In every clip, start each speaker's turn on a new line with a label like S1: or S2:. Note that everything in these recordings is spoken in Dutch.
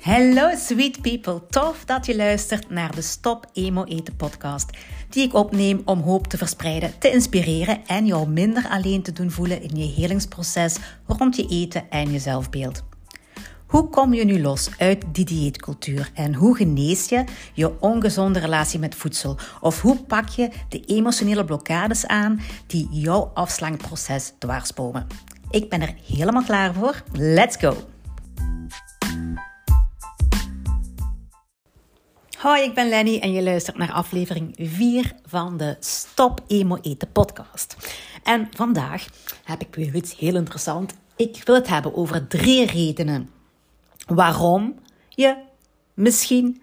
S1: Hallo sweet people, tof dat je luistert naar de Stop Emo Eten podcast, die ik opneem om hoop te verspreiden, te inspireren en jou minder alleen te doen voelen in je helingsproces rond je eten en je zelfbeeld. Hoe kom je nu los uit die dieetcultuur en hoe genees je je ongezonde relatie met voedsel? Of hoe pak je de emotionele blokkades aan die jouw afslankproces dwarsbomen? Ik ben er helemaal klaar voor. Let's go! Hoi, ik ben Lenny en je luistert naar aflevering 4 van de Stop Emo Eten podcast. En vandaag heb ik weer iets heel interessants. Ik wil het hebben over drie redenen waarom je misschien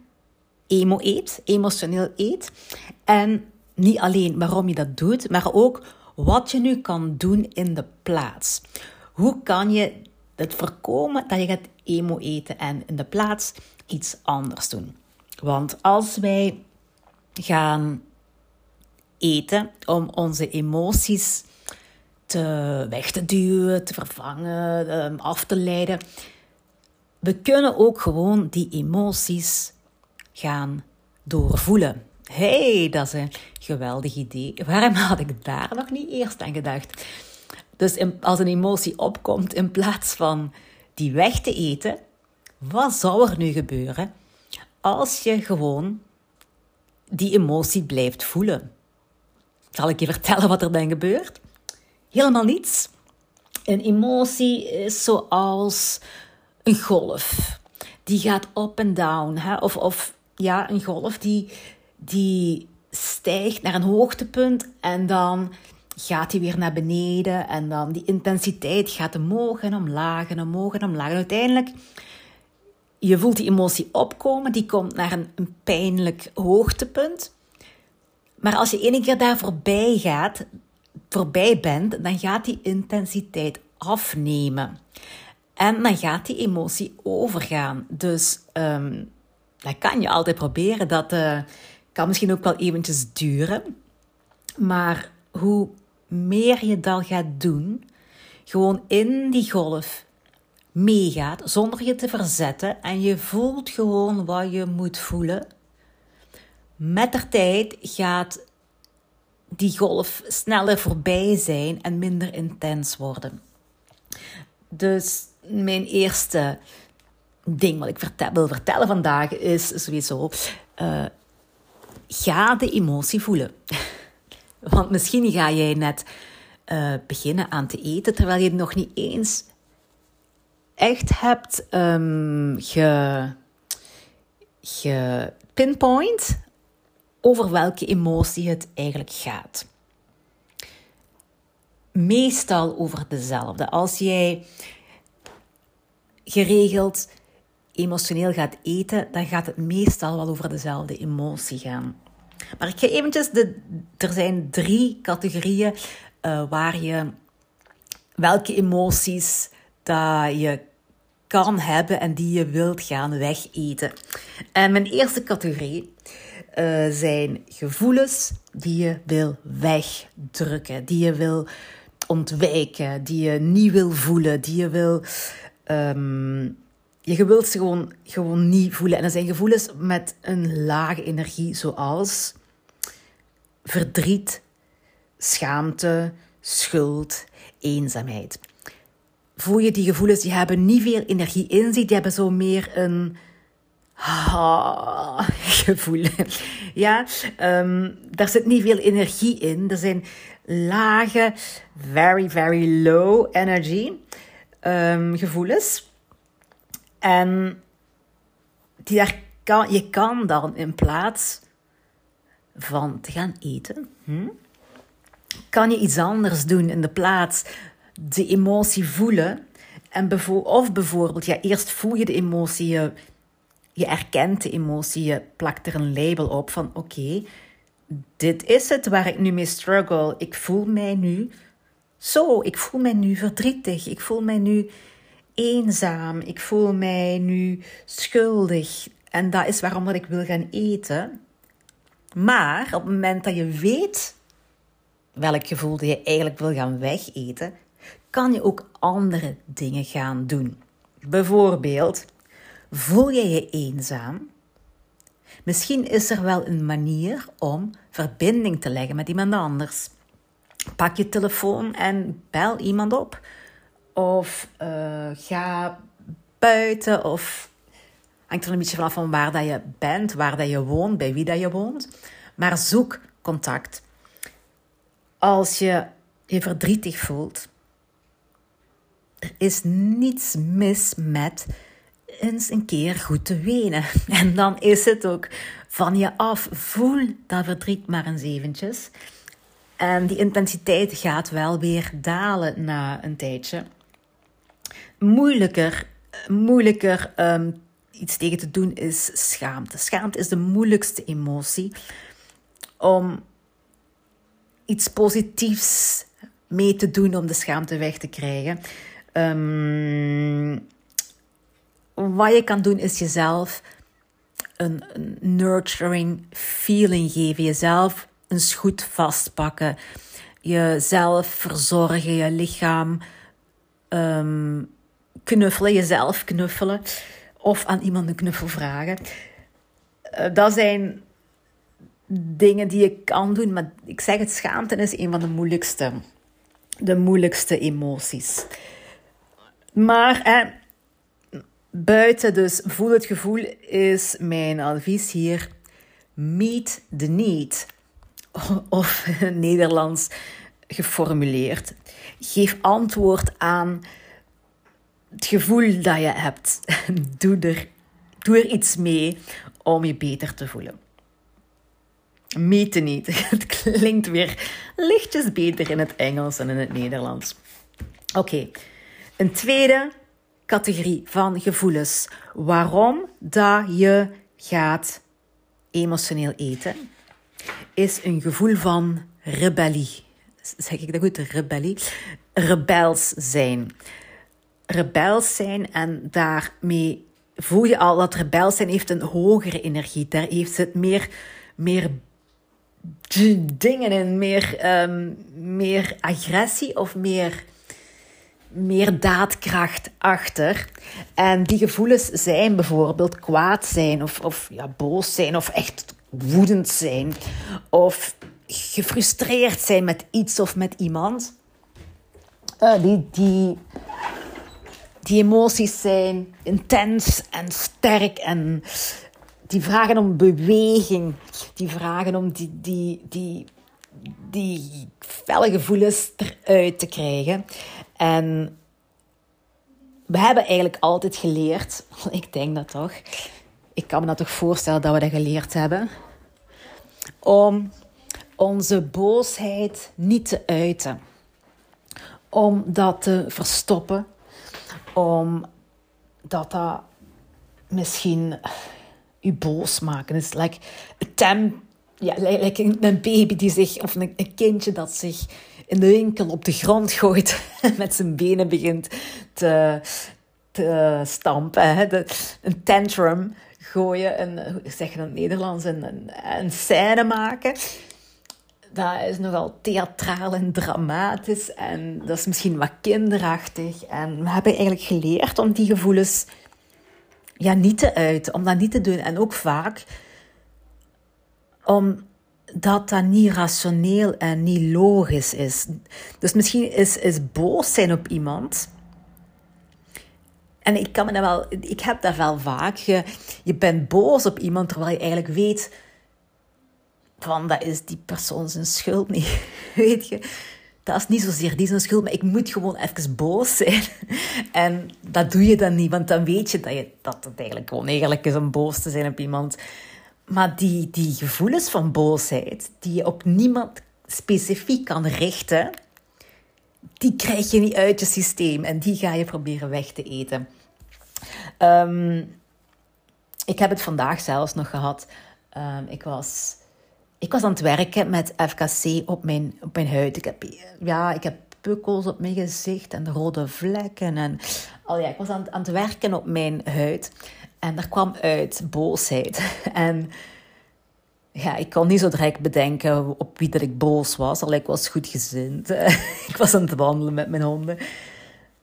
S1: emo eet, emotioneel eet. En niet alleen waarom je dat doet, maar ook wat je nu kan doen in de plaats. Hoe kan je het voorkomen dat je gaat emo eten en in de plaats iets anders doen? Want als wij gaan eten om onze emoties te, weg te duwen, te vervangen, ehm, af te leiden, we kunnen ook gewoon die emoties gaan doorvoelen. hey, dat is een geweldig idee. Waarom had ik daar nog niet eerst aan gedacht? Dus als een emotie opkomt, in plaats van die weg te eten, wat zou er nu gebeuren als je gewoon die emotie blijft voelen? Zal ik je vertellen wat er dan gebeurt? Helemaal niets. Een emotie is zoals een golf. Die gaat up en down. Hè? Of, of ja, een golf die, die stijgt naar een hoogtepunt en dan gaat hij weer naar beneden. En dan die intensiteit gaat omhoog en omlaag en omhoog en omlaag. En uiteindelijk, je voelt die emotie opkomen. Die komt naar een, een pijnlijk hoogtepunt. Maar als je één keer daar voorbij gaat, voorbij bent, dan gaat die intensiteit afnemen. En dan gaat die emotie overgaan. Dus um, dat kan je altijd proberen. Dat uh, kan misschien ook wel eventjes duren. Maar hoe meer je dat gaat doen, gewoon in die golf meegaat, zonder je te verzetten. En je voelt gewoon wat je moet voelen. Met de tijd gaat die golf sneller voorbij zijn en minder intens worden. Dus mijn eerste ding wat ik vertel, wil vertellen vandaag is sowieso: uh, ga de emotie voelen. Want misschien ga jij net uh, beginnen aan te eten terwijl je nog niet eens echt hebt um, ge, gepinpoint over welke emotie het eigenlijk gaat. Meestal over dezelfde. Als jij geregeld emotioneel gaat eten, dan gaat het meestal wel over dezelfde emotie gaan. Maar ik ga eventjes, de, er zijn drie categorieën uh, waar je welke emoties dat je kan hebben en die je wilt gaan wegeten. En mijn eerste categorie uh, zijn gevoelens die je wil wegdrukken, die je wil ontwijken, die je niet wil voelen, die je wil Um, je wilt ze gewoon, gewoon niet voelen. En dat zijn gevoelens met een lage energie, zoals verdriet, schaamte, schuld, eenzaamheid. Voel je die gevoelens, die hebben niet veel energie in zich, die hebben zo meer een gevoel. Ja, um, daar zit niet veel energie in. Er zijn lage, very, very low energy um, gevoelens. En die daar kan, je kan dan in plaats van te gaan eten, hm, kan je iets anders doen in de plaats de emotie voelen. En of bijvoorbeeld, ja, eerst voel je de emotie, je, je erkent de emotie, je plakt er een label op van oké, dit is het waar ik nu mee struggle. Ik voel mij nu zo, ik voel mij nu verdrietig, ik voel mij nu eenzaam, ik voel mij nu schuldig. En dat is waarom dat ik wil gaan eten. Maar op het moment dat je weet welk gevoel je eigenlijk wil gaan wegeten, kan je ook andere dingen gaan doen. Bijvoorbeeld Voel je je eenzaam? Misschien is er wel een manier om verbinding te leggen met iemand anders. Pak je telefoon en bel iemand op. Of uh, ga buiten of hangt er een beetje vanaf van waar dat je bent, waar dat je woont, bij wie dat je woont. Maar zoek contact. Als je je verdrietig voelt, er is niets mis met eens een keer goed te wenen. En dan is het ook van je af. Voel dat verdriet maar eens eventjes. En die intensiteit gaat wel weer dalen na een tijdje. Moeilijker, moeilijker um, iets tegen te doen is schaamte. Schaamte is de moeilijkste emotie om iets positiefs mee te doen om de schaamte weg te krijgen. Um, wat je kan doen is jezelf een, nurturing feeling geven. Jezelf eens goed vastpakken. Jezelf verzorgen, je lichaam um, knuffelen, jezelf knuffelen. Of aan iemand een knuffel vragen. Uh, dat zijn dingen die je kan doen. Maar ik zeg het, schaamte is een van de moeilijkste, de moeilijkste emoties. Maar eh, buiten dus voel het gevoel is mijn advies hier. Meet the need. Of Nederlands geformuleerd. Geef antwoord aan het gevoel dat je hebt. Doe er, doe er iets mee om je beter te voelen. Meet the need. Het klinkt weer lichtjes beter in het Engels en in het Nederlands. Oké, een tweede categorie van gevoelens. Waarom dat je gaat emotioneel eten, is een gevoel van rebellie. Zeg ik dat goed? Rebellie. Rebels zijn. Rebels zijn en daarmee voel je al dat rebels zijn heeft een hogere energie. Daar heeft het meer, meer dingen in, meer, um, meer agressie of meer meer daadkracht achter. En die gevoelens zijn bijvoorbeeld kwaad zijn, of, of ja, boos zijn, of echt woedend zijn, of gefrustreerd zijn met iets of met iemand. Uh, die, die, die emoties zijn intens en sterk en die vragen om beweging, die vragen om die, die, die, die felle gevoelens eruit te krijgen. En we hebben eigenlijk altijd geleerd, ik denk dat toch, ik kan me dat toch voorstellen dat we dat geleerd hebben, om onze boosheid niet te uiten. Om dat te verstoppen. Om dat dat misschien u boos maken is. Like a ja, like een baby die zich, of een kindje dat zich in de winkel op de grond gooit met zijn benen begint te, te stampen. Een tantrum gooien, een, zeg je in het Nederlands, een, een, een scène maken. Dat is nogal theatraal en dramatisch en dat is misschien wat kinderachtig. En we hebben eigenlijk geleerd om die gevoelens ja, niet te uiten, om dat niet te doen. En ook vaak om dat dat niet rationeel en niet logisch is. Dus misschien is, is boos zijn op iemand. En ik kan me wel, ik heb dat wel vaak. Je, je bent boos op iemand terwijl je eigenlijk weet van dat is die persoon zijn schuld niet. Weet je, dat is niet zozeer die zijn schuld, maar ik moet gewoon even boos zijn. En dat doe je dan niet, want dan weet je dat, je, dat het eigenlijk gewoon eigenlijk is om boos te zijn op iemand. Maar die, die gevoelens van boosheid, die je op niemand specifiek kan richten, die krijg je niet uit je systeem en die ga je proberen weg te eten. Ehm, ik heb het vandaag zelfs nog gehad. Um, ik, was, ik was aan het werken met FKC op mijn, op mijn huid. Ik heb, ja, ik heb pukkels op mijn gezicht en rode vlekken. En, oh ja, ik was aan, aan het werken op mijn huid. En daar kwam uit boosheid. En ja, ik kon niet zo direct bedenken op wie dat ik boos was. Al ik was goed gezind. ik was aan het wandelen met mijn honden.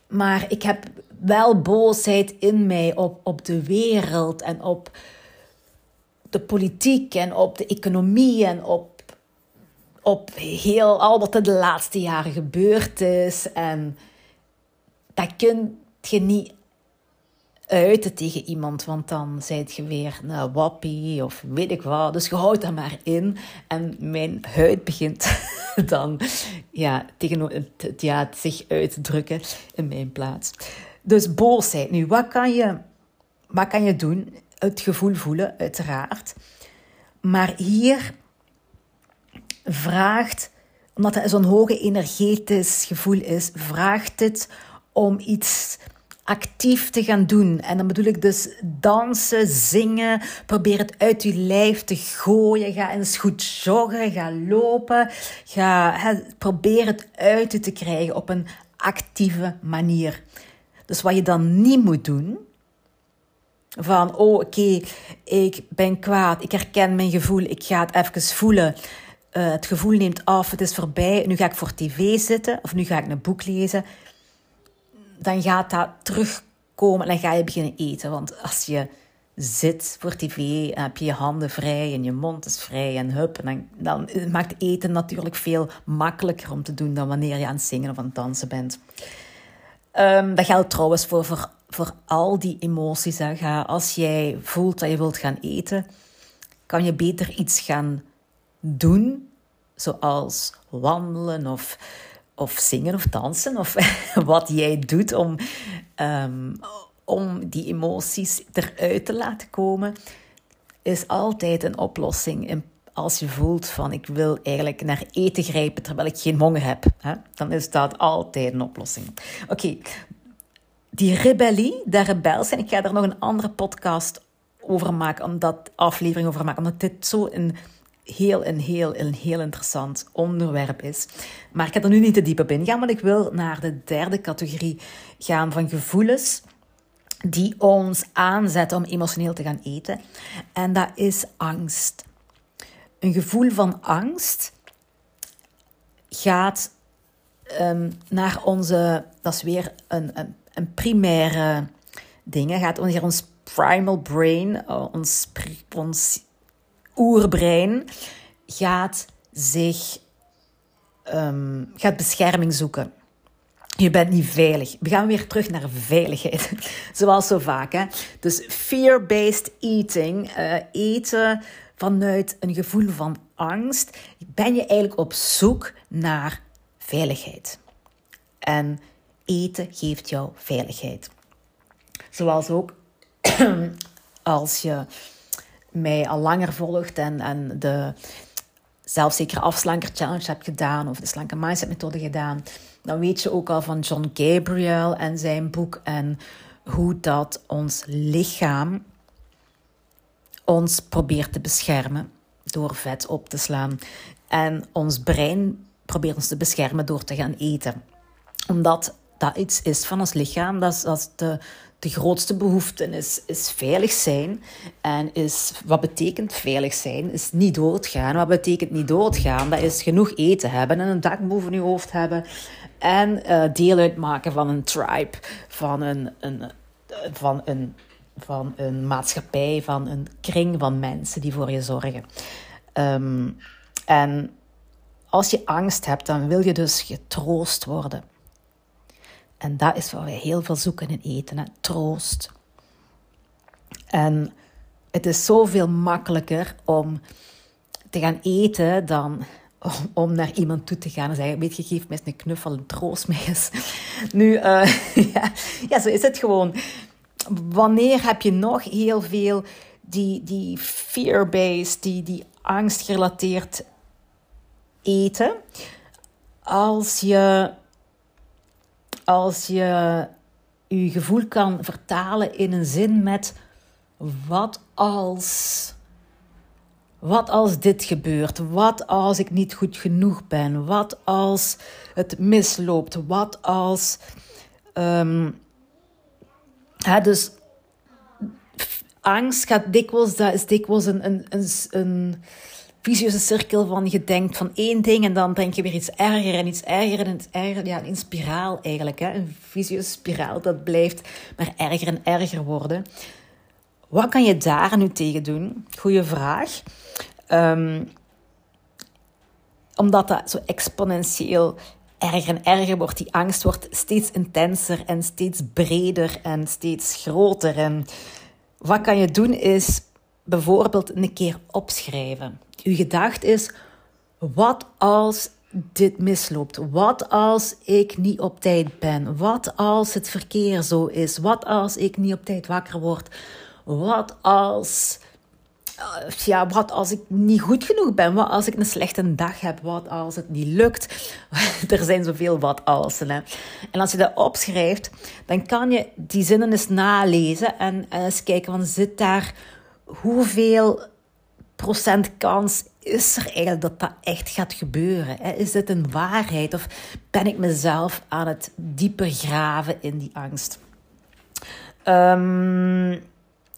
S1: maar ik heb wel boosheid in mij op, op de wereld en op de politiek en op de economie en op, op heel al wat er de laatste jaren gebeurd is. En dat kun je niet uiten tegen iemand, want dan zijt je weer een wappie of weet ik wat. Dus je houdt dat maar in. En mijn huid begint dan ja, tegen het, ja, zich uit te drukken in mijn plaats. Dus boosheid. Nu, wat kan je, wat kan je doen? Het gevoel voelen, uiteraard. Maar hier vraagt, omdat het zo'n hoge energetisch gevoel is, vraagt het om iets actief te gaan doen. En dan bedoel ik dus dansen, zingen, probeer het uit je lijf te gooien. Ga eens goed joggen, ga lopen. Ga, probeer het uit te krijgen op een actieve manier. Dus wat je dan niet moet doen, van oh oké, ik ben kwaad, ik herken mijn gevoel, ik ga het even voelen. Uh, het gevoel neemt af, het is voorbij, nu ga ik voor tv zitten of nu ga ik een boek lezen dan gaat dat terugkomen en dan ga je beginnen eten. Want als je zit voor tv heb je je handen vrij en je mond is vrij en hup, en dan, dan maakt eten natuurlijk veel makkelijker om te doen dan wanneer je aan het zingen of aan het dansen bent. Um, dat geldt trouwens voor, voor, voor al die emoties. Hè. als jij voelt dat je wilt gaan eten, kan je beter iets gaan doen, zoals wandelen of of zingen of dansen of wat jij doet om, um, om die emoties eruit te laten komen, is altijd een oplossing. als je voelt van ik wil eigenlijk naar eten grijpen terwijl ik geen honger heb, hè, dan is dat altijd een oplossing. Oké, die rebellie, de rebels, en ik ga daar nog een andere podcast over maken, omdat aflevering over maken, omdat dit zo een heel een heel een heel interessant onderwerp is. Maar ik ga er nu niet te diep op ingaan, want ik wil naar de derde categorie gaan van gevoelens die ons aanzetten om emotioneel te gaan eten. En dat is angst. Een gevoel van angst gaat um, naar onze, dat is weer een, een, een primaire ding, gaat naar ons primal brain, uh, ons, ons oerbrein gaat zich um, gaat bescherming zoeken. Je bent niet veilig. We gaan weer terug naar veiligheid. Zoals zo vaak. Hè? Dus fear-based eating, uh, eten vanuit een gevoel van angst, ben je eigenlijk op zoek naar veiligheid. En eten geeft jou veiligheid. Zoals ook als je mij al langer volgt en, en de zelfzekere afslanker challenge hebt gedaan of de slanke mindset methode gedaan, dan weet je ook al van John Gabriel en zijn boek en hoe dat ons lichaam ons probeert te beschermen door vet op te slaan. En ons brein probeert ons te beschermen door te gaan eten. Omdat dat iets is van ons lichaam, dat is, dat is de, de grootste behoefte is, is veilig zijn. En is, wat betekent veilig zijn? Is niet doodgaan. Wat betekent niet doodgaan? Dat is genoeg eten hebben en een dak boven je hoofd hebben. En uh, deel uitmaken van een tribe, van een, een, van, een, van een maatschappij, van een kring van mensen die voor je zorgen. Ehm, en als je angst hebt, dan wil je dus getroost worden. En dat is wat we heel veel zoeken in eten, hè? troost. En het is zoveel makkelijker om te gaan eten dan om naar iemand toe te gaan en zeggen: Weet je, geef mij eens een knuffel en troost mij eens. Nu, uh, ja, ja, zo is het gewoon. Wanneer heb je nog heel veel die, die fear-based, die, die angstgerelateerd eten? Als je als je je gevoel kan vertalen in een zin met wat als. Wat als dit gebeurt? Wat als ik niet goed genoeg ben? Wat als het misloopt? Wat als. Um, hè, dus angst gaat dikwijls, dat is dikwijls een, een, een, een vicieuze cirkel van je denkt van één ding en dan denk je weer iets erger en iets erger en iets erger. Ja, een spiraal eigenlijk. Hè? Een vicieuze spiraal, dat blijft maar erger en erger worden. Wat kan je daar nu tegen doen? Goeie vraag. Um, omdat dat zo exponentieel erger en erger wordt. Die angst wordt steeds intenser en steeds breder en steeds groter. En wat kan je doen is bijvoorbeeld een keer opschrijven. Uw gedachte is, wat als dit misloopt? Wat als ik niet op tijd ben? Wat als het verkeer zo is? Wat als ik niet op tijd wakker word? Wat als eh, ja, wat als ik niet goed genoeg ben? Wat als ik een slechte dag heb? Wat als het niet lukt? er zijn zoveel wat als. Hè? En als je dat opschrijft, dan kan je die zinnen eens nalezen en, eens kijken, van, zit daar hoeveel procent kans is er eigenlijk dat dat echt gaat gebeuren? Is dit een waarheid of ben ik mezelf aan het dieper graven in die angst? Um,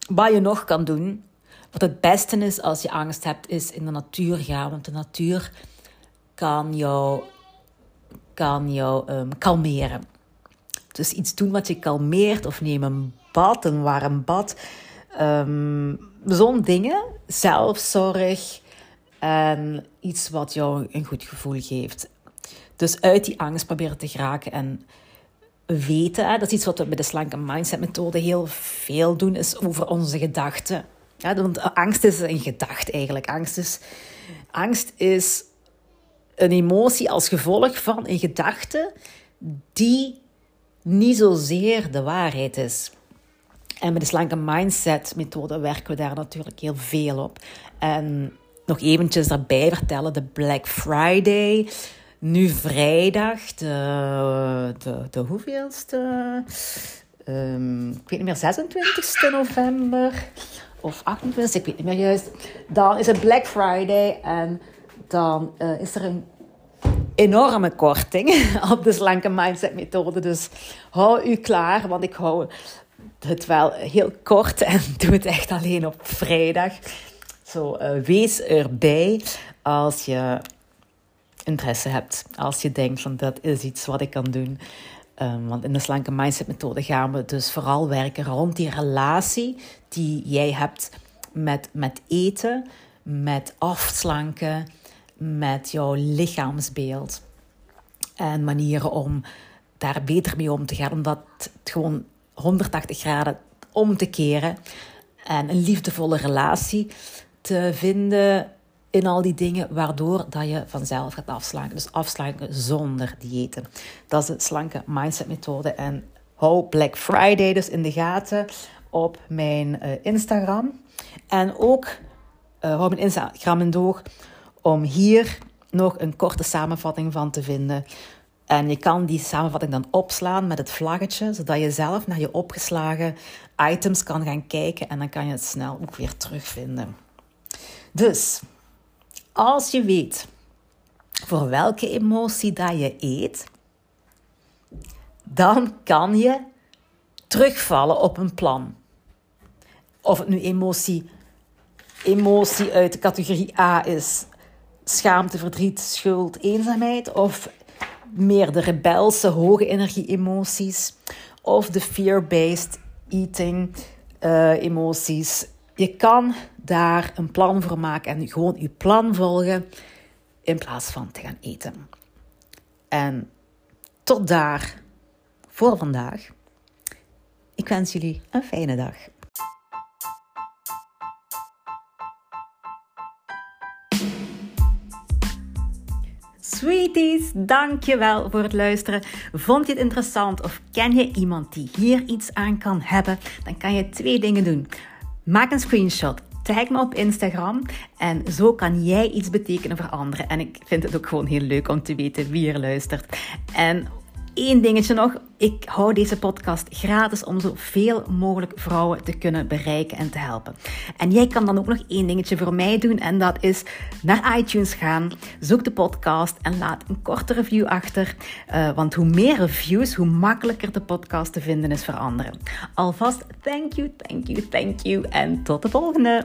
S1: wat je nog kan doen, wat het beste is als je angst hebt, is in de natuur gaan. Want de natuur kan jou, kan jou um, kalmeren. Dus iets doen wat je kalmeert, of neem een bad, een warm bad. Um, Zo'n dingen, zelfzorg en iets wat jou een goed gevoel geeft. Dus uit die angst proberen te geraken en weten, dat is iets wat we bij de slanke mindset methode heel veel doen, is over onze gedachten. Want angst is een gedachte eigenlijk. Angst is, angst is een emotie als gevolg van een gedachte die niet zozeer de waarheid is. En met de slanke mindset methode werken we daar natuurlijk heel veel op. En nog eventjes daarbij vertellen, de Black Friday, nu vrijdag, de, de, de hoeveelste? Um, ik weet niet meer, 26 november of 28, ik weet niet meer juist. Dan is het Black Friday en dan uh, is er een enorme korting op de slanke mindset methode. Dus hou u klaar, want ik hou het wel heel kort en doe het echt alleen op vrijdag. Zo, uh, wees erbij als je interesse hebt. Als je denkt van dat is iets wat ik kan doen. Um, want in de slanke mindset methode gaan we dus vooral werken rond die relatie die jij hebt met, met eten, met afslanken, met jouw lichaamsbeeld. En manieren om daar beter mee om te gaan, om dat gewoon 180 graden om te keren. En een liefdevolle relatie te vinden in al die dingen, waardoor dat je vanzelf gaat afslanken. Dus afslanken zonder diëten. Dat is de slanke mindset methode. En hou Black Friday dus in de gaten op mijn uh, Instagram. En ook uh, hou mijn Instagram in door om hier nog een korte samenvatting van te vinden. En je kan die samenvatting dan opslaan met het vlaggetje, zodat je zelf naar je opgeslagen items kan gaan kijken en dan kan je het snel ook weer terugvinden. Dus als je weet voor welke emotie dat je eet, dan kan je terugvallen op een plan. Of het nu emotie, emotie uit de categorie A is, schaamte, verdriet, schuld, eenzaamheid, of meer de rebelse, hoge energie emoties, of de fear-based eating uh, emoties. Je kan daar een plan voor maken en gewoon je plan volgen in plaats van te gaan eten. En tot daar voor vandaag. Ik wens jullie een fijne dag. Sweeties, dankjewel voor het luisteren. Vond je het interessant of ken je iemand die hier iets aan kan hebben? Dan kan je twee dingen doen. Maak een screenshot Tag me op Instagram en zo kan jij iets betekenen voor anderen. En ik vind het ook gewoon heel leuk om te weten wie er luistert. En één dingetje nog. Ik hou deze podcast gratis om zoveel mogelijk vrouwen te kunnen bereiken en te helpen. En jij kan dan ook nog één dingetje voor mij doen. En dat is naar iTunes gaan. Zoek de podcast en laat een korte review achter. Uh, want hoe meer reviews, hoe makkelijker de podcast te vinden is voor anderen. Alvast thank you, thank you, thank you. En tot de volgende.